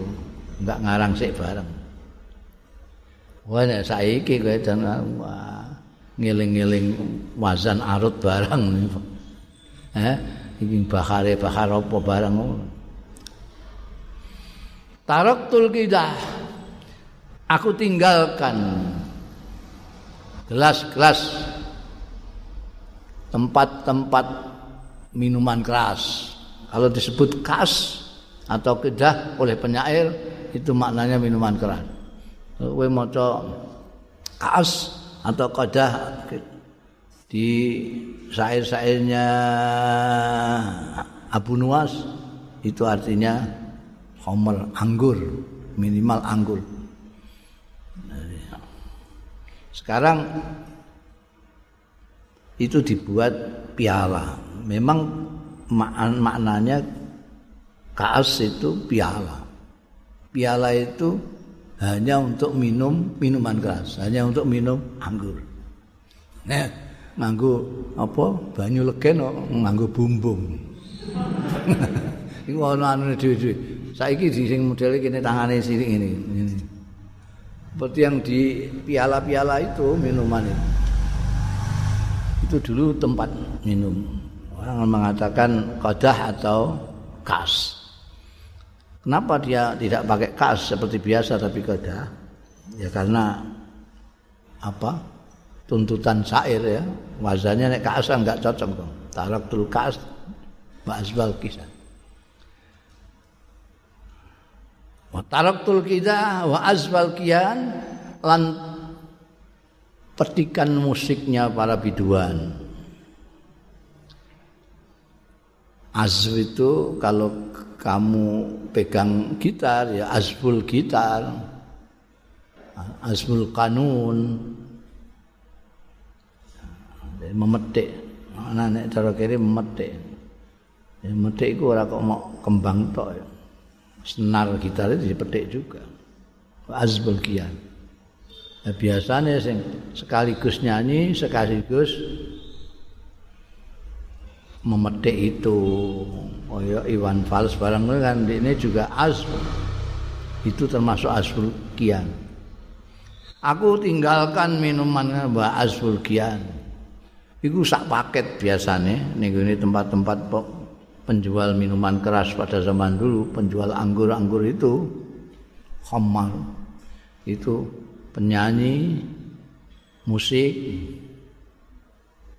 enggak ngarang sik bareng Wah nek saiki kowe dan ngeling-ngeling wazan arut barang. Eh, iki bahare bahar apa barang. Taraktul kidah. Aku tinggalkan gelas-gelas tempat-tempat minuman keras. Kalau disebut kas atau kedah oleh penyair itu maknanya minuman keras. Kowe maca kaos atau qadah di syair-syairnya Abu Nuwas itu artinya homer anggur minimal anggur. Sekarang itu dibuat piala. Memang maknanya kaos itu piala. Piala itu hanya untuk minum minuman keras, hanya untuk minum anggur. Nah, nganggo apa? Banyu legen nganggo bumbung. Iku ana anune dhewe-dhewe. Saiki di sing model kene tangane sirik ini. ini. Seperti yang di piala-piala itu minuman itu. Itu dulu tempat minum. Orang mengatakan qadah atau kas. Kenapa dia tidak pakai kas seperti biasa tapi koda? Ya karena apa? Tuntutan syair ya. Wazannya nek kas enggak cocok dong. Taraktul kas wa asbal kisah. Wa taraktul kita wa asbal kian lan petikan musiknya para biduan. Azw itu kalau kamu pegang gitar ya azbul gitar. Azbul kanun. Memetik. Ana nek cara kiri memetik. Ya, memetik iku ora kok mau kembang tok ya. Senar gitar itu dipetik juga. Azbul kian. Nah, biasanya sing sekaligus nyanyi sekaligus memetik itu oh ya Iwan Fals barang kan ini juga asb itu termasuk asbul kian aku tinggalkan minuman mbak asbul kian itu sak paket biasanya nih ini tempat-tempat penjual minuman keras pada zaman dulu penjual anggur-anggur itu khamar. Itu penyanyi musik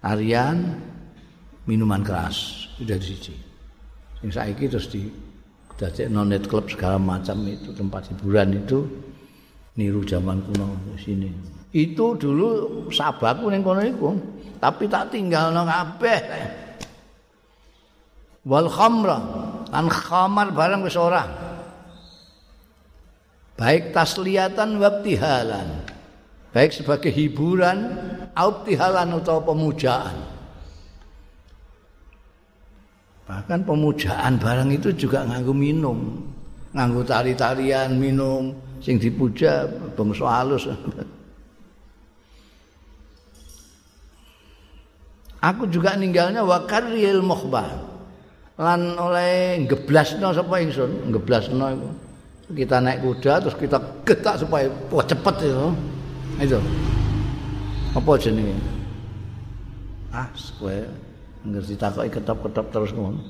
tarian minuman keras. Sudah di sini. Yang saiki terus di dadi nonet klub segala macam itu tempat hiburan itu niru zaman kuno di sini. Itu dulu sahabatku ning kono iku, tapi tak tinggal nang kabeh. Wal khamra, kan khamar barang wis ora. Baik tasliatan wabtihalan. Baik sebagai hiburan, autihalan atau pemujaan. Bahkan pemujaan barang itu juga nganggo minum. Nganggo tari-tarian, minum sing dipuja bangsa halus. Aku juga ninggalnya wakaril mukhbar. Lan oleh geblasno sapa ingsun, geblasno iku. Kita naik kuda terus kita getak supaya cepet itu. Itu. Apa jenenge? Ah, square. Ngerti ditakoki ketop-ketop terus ngono.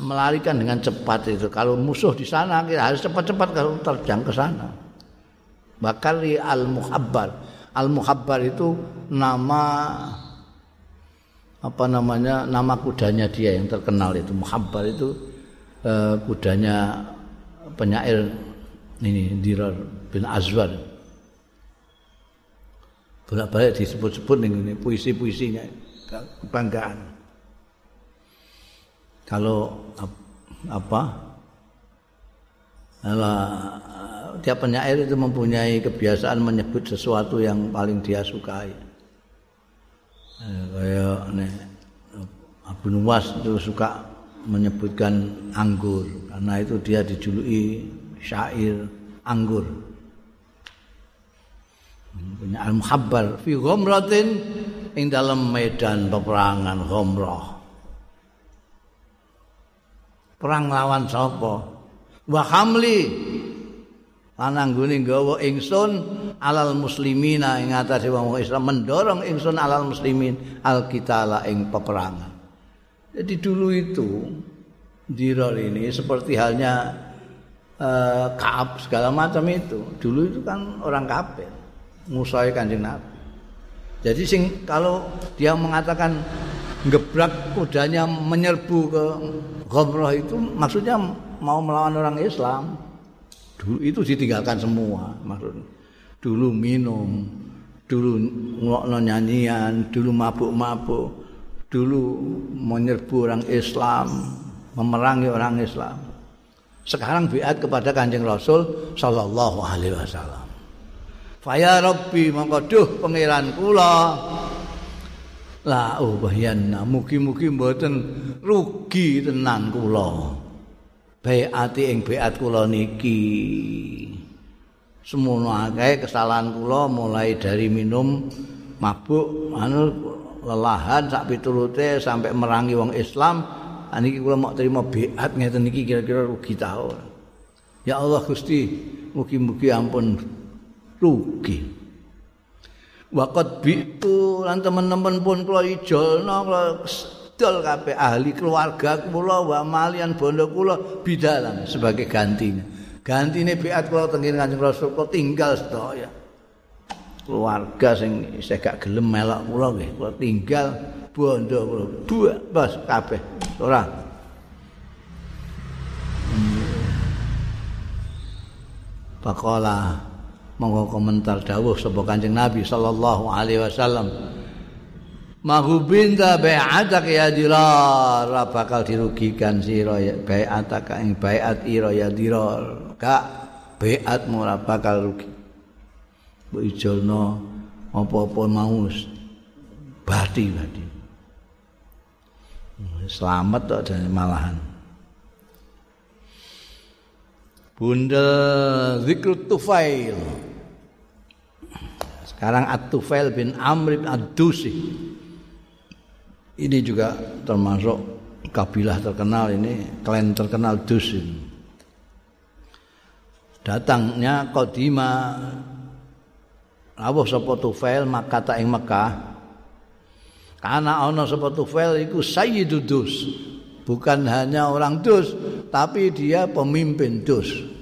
melarikan dengan cepat itu. Kalau musuh di sana kita harus cepat-cepat kalau terjang ke sana. Bakari al-muhabbar. Al-muhabbar itu nama apa namanya? Nama kudanya dia yang terkenal itu. Muhabbar itu eh, kudanya penyair ini Dirar bin Azwar. Bolak-balik disebut-sebut ning puisi-puisinya kebanggaan. Kalau apa? Alah, tiap penyair itu mempunyai kebiasaan menyebut sesuatu yang paling dia sukai. Eh, kayak Abu Nuwas itu suka menyebutkan anggur karena itu dia dijuluki syair anggur. Punya al-muhabbar fi ghamratin ing dalam medan peperangan ghamrah. Perang lawan sapa? Wa hamli lan anggone nggawa ingsun alal muslimina ing atase wong Islam mendorong ingsun alal muslimin al kitala ing peperangan. Jadi dulu itu Diror ini seperti halnya uh, Kaab segala macam itu. Dulu itu kan orang kafir musuhi kanjeng Nabi. Jadi sing kalau dia mengatakan gebrak kudanya menyerbu ke Ghamrah itu maksudnya mau melawan orang Islam. Dulu itu ditinggalkan semua maksudnya. Dulu minum, dulu ngokno nyanyian, dulu mabuk-mabuk, dulu menyerbu orang Islam, memerangi orang Islam. Sekarang biat kepada Kanjeng Rasul sallallahu alaihi wasallam. Faya Rabbi mongko duh pangeran kula. La ubayanna mugi-mugi mboten rugi tenan kula. Baiati ing baiat kula niki. Semono akeh kesalahan kula mulai dari minum mabuk anu lelahan sak piturute sampai merangi wong Islam. Niki kula mau terima baiat ngeten niki kira-kira rugi ta Ya Allah Gusti, mugi-mugi ampun rugi. Waqat bitu lan teman-teman pun kula ijolna kula sedol kabeh ahli keluarga kula wa malian bondo kula bidalan sebagai gantinya. Gantine biat kula tengene Kanjeng Rasul kula tinggal sedaya. Keluarga sing isih gak gelem melok kula nggih, kula tinggal bondo kula. Buat bas kabeh. Ora. Pakola monggo komentar dawuh sapa Kanjeng Nabi sallallahu alaihi wasallam. Mahubinta bai'atak ya dirar bakal dirugikan sira ya bai'atak ing bai'at ira ya dirar. Gak bai'at ora bakal rugi. Mbok ijolno apa-apa mau bati bati selamat tok dan malahan. Bunda Zikrut Tufail Sekarang At-Tufail bin Amr bin Ad-Dusi. Ini juga termasuk kabilah terkenal ini klan terkenal Dus ini. datangnya Kodima rawuh sapa Tufail makata ing Mekah karena ana sapa Tufail iku Sayyidud Dus. Bukan hanya orang Dus tapi dia pemimpin Dus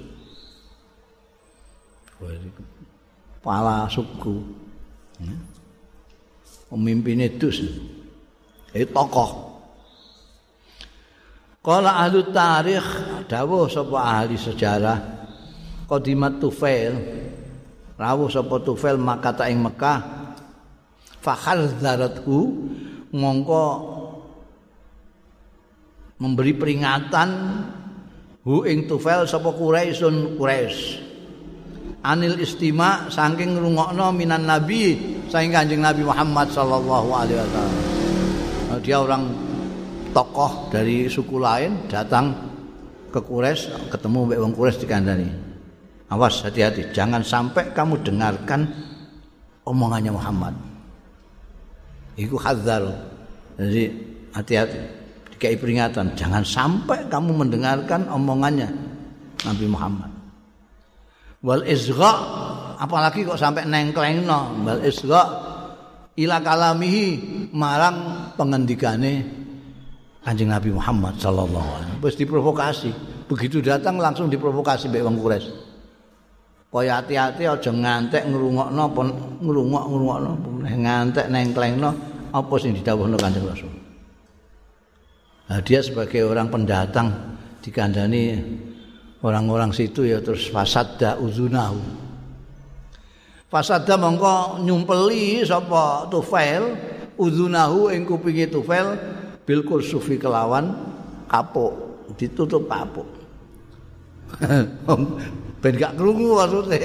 kepala suku. Pemimpinnya Dus. Itu tokoh. Kala ahli tarikh dawuh sapa ahli sejarah Qadimat Tufail rawuh sapa Tufail makata ing Mekah. Fakhal zaratku mongko memberi peringatan hu ing Tufail sapa Quraisyun Quraisy anil istima saking ngrungokno minan nabi saking Kanjeng Nabi Muhammad sallallahu alaihi wasallam dia orang tokoh dari suku lain datang ke Quraisy ketemu mbek wong Quraisy dikandani. Awas hati-hati jangan sampai kamu dengarkan omongannya Muhammad. Iku hadzar. Jadi hati-hati dikai peringatan jangan sampai kamu mendengarkan omongannya Nabi Muhammad. Wal izgha apalagi kok sampai nengklengno wal izgha ila kalamihi marang pengendikane Kanjeng Nabi Muhammad sallallahu alaihi wasallam. Wis diprovokasi. Begitu datang langsung diprovokasi mbek wong Quraisy. Kaya hati-hati aja ngantek ngrungokno pun ngrungok-ngrungokno ngantek nengklengno apa sing didhawuhno Kanjeng Rasul. Nah, dia sebagai orang pendatang dikandani orang-orang situ ya terus fasadda uzunahu. Fasada mongko nyumpeli sapa Tufail udzunahu ing kupinge Tufail bil kursufi kelawan kapuk ditutup kapuk. ben gak krungu maksude.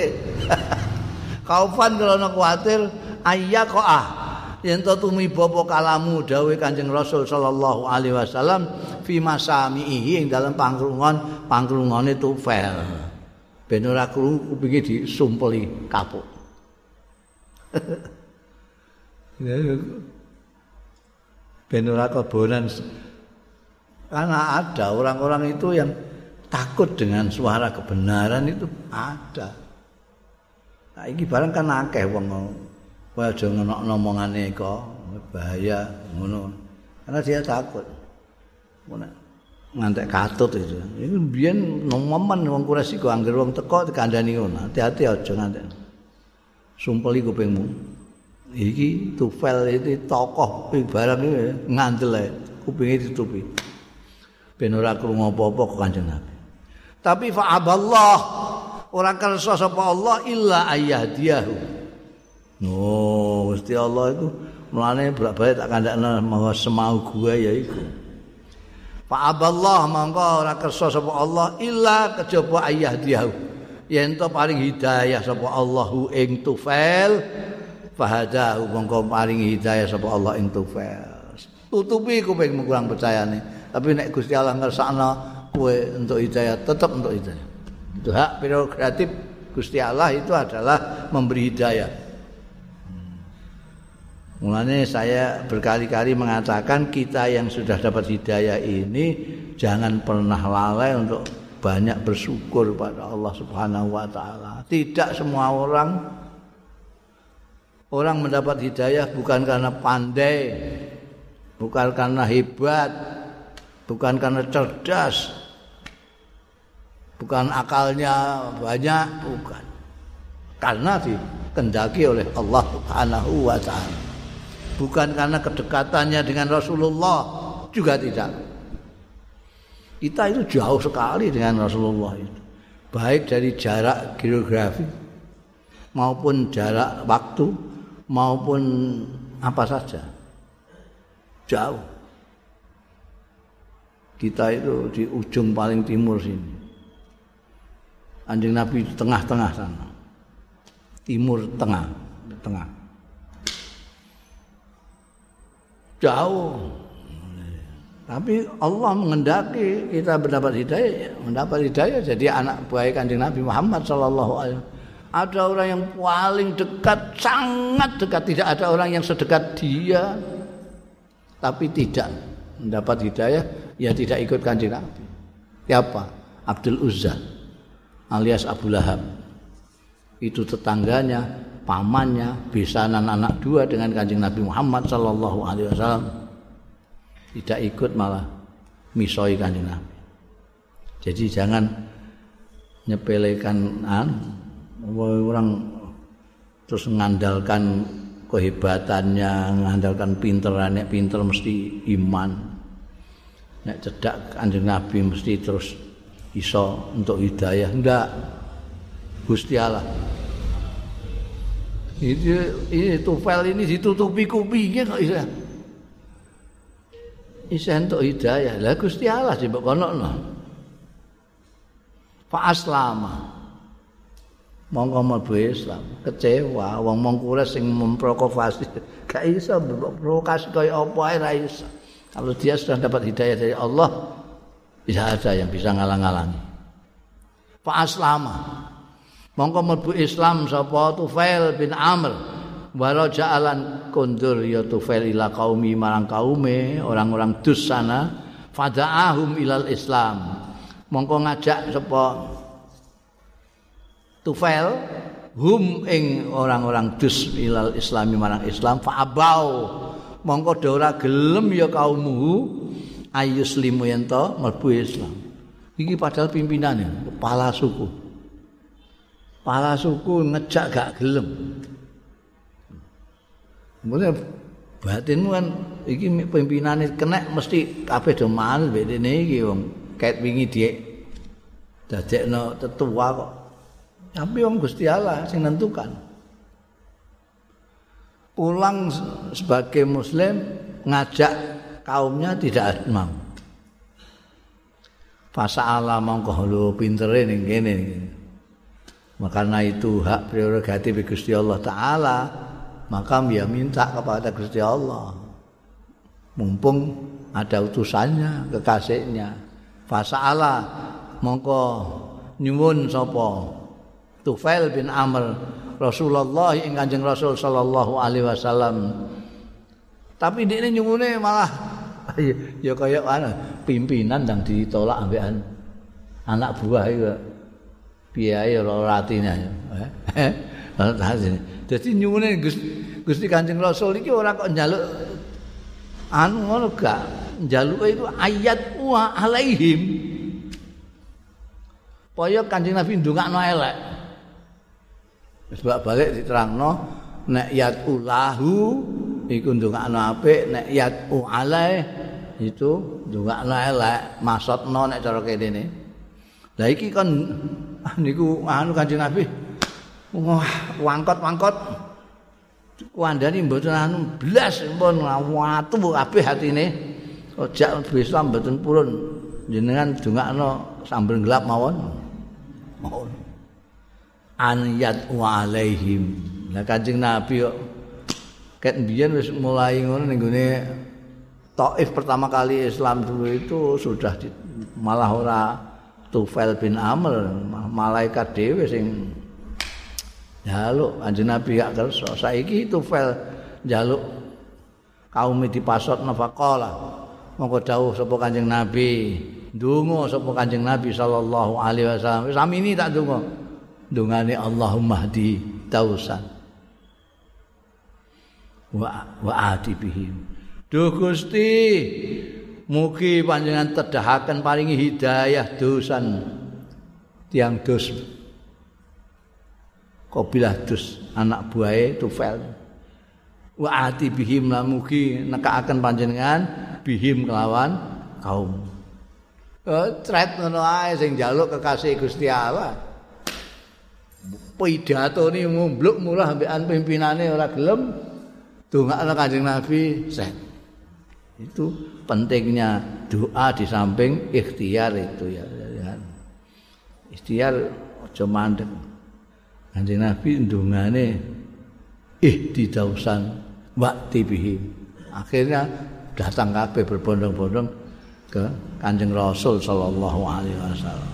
Kaufan krana kuwatir ayya qaah yen to tumiba apa kalamu dawuh Kanjeng Rasul sallallahu alaihi wasallam fi masamihi ing dalam pangrungan pangrungane Tufail. Ben ora krungu kupinge disumpeli kapuk. ben ora kebonan karena ada orang-orang itu yang takut dengan suara kebenaran itu ada nah ini barang kan akeh wong kowe aja ngono ngomongane kok bahaya ngono. Karena dia takut. Ngono ngantek katut itu ini biyen nomomen wong kurasi kok angger wong teko dikandani ngono. Hati-hati aja ngantek. Sumpeli kupingmu iki tufel itu tokoh barang iki ngandel ae kupinge ditutupi. Ben ora krungu apa-apa kok Kanjeng Nabi. Tapi fa aballah ora kersa sapa Allah illa ayyadiyahu no Gusti Allah itu mulane bolak-balik tak kandakno mau semau gue ya iku. Fa aballah mangko ora kersa sapa Allah illa kejaba ayyadiyahu yen to paring hidayah sapa Allahu ing tufel fahadahu mongko paring hidayah sapa Allah ing tufel. Tutupi kuping kurang percayane. Tapi nek Gusti Allah ngersakno kowe untuk hidayah tetap untuk hidayah. Itu hak prerogatif Gusti Allah itu adalah memberi hidayah Mulanya saya berkali-kali mengatakan kita yang sudah dapat hidayah ini jangan pernah lalai untuk banyak bersyukur pada Allah Subhanahu wa taala. Tidak semua orang orang mendapat hidayah bukan karena pandai bukan karena hebat, bukan karena cerdas, bukan akalnya banyak, bukan. Karena dikendaki oleh Allah Subhanahu wa taala. Bukan karena kedekatannya dengan Rasulullah juga tidak. Kita itu jauh sekali dengan Rasulullah itu. Baik dari jarak geografi maupun jarak waktu maupun apa saja. Jauh. Kita itu di ujung paling timur sini. Anjing Nabi di tengah-tengah sana. Timur tengah, tengah. Jauh. Tapi Allah mengendaki kita mendapat hidayah, mendapat hidayah jadi anak baik kanjeng Nabi Muhammad Sallallahu Alaihi Wasallam. Ada orang yang paling dekat, sangat dekat. Tidak ada orang yang sedekat dia, tapi tidak mendapat hidayah. Ya tidak ikut kanjeng Nabi. Siapa? Abdul Uzza alias Abu Lahab. Itu tetangganya, pamannya, besanan anak dua dengan kanjeng Nabi Muhammad Sallallahu Alaihi Wasallam. Tidak ikut malah misoi kanjeng Nabi. Jadi jangan nyepelekan anu orang terus mengandalkan kehebatannya, mengandalkan pinterannya, pinter mesti iman. Nek cedak kanjeng Nabi mesti terus iso untuk hidayah. Enggak. Gusti Allah. Ini, ini tufel ini ditutupi kupingnya kok bisa. Isa untuk hidayah. Lah Gusti Allah sih kono no. Fa aslama. mongko mlebu Islam kecewa wong kures sing memprovokasi gak iso provokasi kaya apa ae ra kalau dia sudah dapat hidayah dari Allah bisa ada yang bisa ngalang-alangi fa aslama mongko mlebu Islam sapa Tufail bin Amr. Wala ja'alan kundur ya Tufail ila qaumi marang kaume orang-orang dus sana fada'ahum ilal Islam. Mongko ngajak sapa Tufail hum ing orang-orang dus ilal islami marang Islam fa abau mongko ora gelem ya kaummu ayus limu ento mlebu Islam. Iki padahal pimpinannya kepala suku kepala suku ngejak gak gelem Mulai batinmu kan iki pimpinane kena mesti kabeh do manut bedene iki wong kait wingi dhek dadekno tetua kok Tapi wong Gusti Allah sing nentukan. Pulang sebagai muslim ngajak kaumnya tidak mau. Fasa Allah mongko lu pintere ning kene. Makanya itu hak prerogatif Gusti Allah taala, maka dia minta kepada Gusti Allah. Mumpung ada utusannya, kekasihnya. Fasa Allah mongko nyuwun sapa Tufail bin Amr Rasulullah ing Kanjeng Rasul sallallahu alaihi wasallam. Tapi ini nyungune malah ya kaya ana pimpinan yang ditolak ambekan anak buah itu biaya ora ratine eh Jadi nyungune Gusti Kanjeng Rasul iki ora kok njaluk anu ngono gak njaluke itu ayat wa alaihim. Poyo Kanjeng Nabi ndongakno elek. Sebab balik diterangno nek yat ulahu iku ndongakno apik nek yat alai itu ndongakno elek maksudno nek cara kene ne. Lah iki kon niku anu Kanjeng Nabi wah wangkot-wangkot kuandani mboten anu blas pun watu kabeh atine ojak Islam mboten purun jenengan ndongakno sambel gelap mawon. Mawon. an wa alaihim. Lah Kanjeng Nabi kok ket mbiyen wis mulai ngono ning gone Taif pertama kali Islam dulu itu sudah di, malah ora Tufail bin Amr, malaikat dhewe sing njaluk Kanjeng Nabi gak kersa. Saiki Tufail njaluk kaum dipasot nafaqala. Monggo dawuh sapa Kanjeng Nabi, ndonga sapa Kanjeng Nabi sallallahu alaihi wasallam. Wis ini tak ndonga. dungane Allahumma hdi tausan wa wa ati bihim Duh Gusti mugi panjenengan tedahaken paringi hidayah dosan tiang dos Kobilah dus anak buahe Tufel. Wa ati bihim lamugi nekaaken panjenengan bihim kelawan kaum. Eh tret ngono ae sing njaluk kekasih Gusti Allah. Pidato ni mumbluk murah ambekan pimpinane ora gelem dongakno Kanjeng Nabi set. Itu pentingnya doa di samping ikhtiar itu ya. Ikhtiar aja mandek. Kanjeng Nabi ndungane ihtidausan wakti bihim. Akhirnya datang kabeh berbondong-bondong ke Kanjeng Rasul sallallahu alaihi wasallam.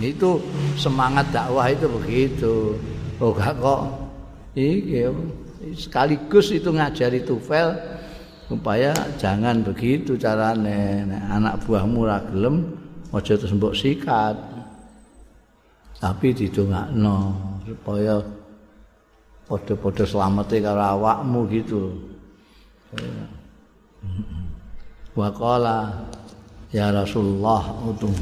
Itu semangat dakwah itu begitu. Oh gak kok iki sekaligus itu ngajari Tufel supaya jangan begitu carane anak buahmu ra gelem aja terus mbok sikat. Tapi didongakno supaya padha-padha slamete karo awakmu gitu. Wa qala ya Rasulullah utung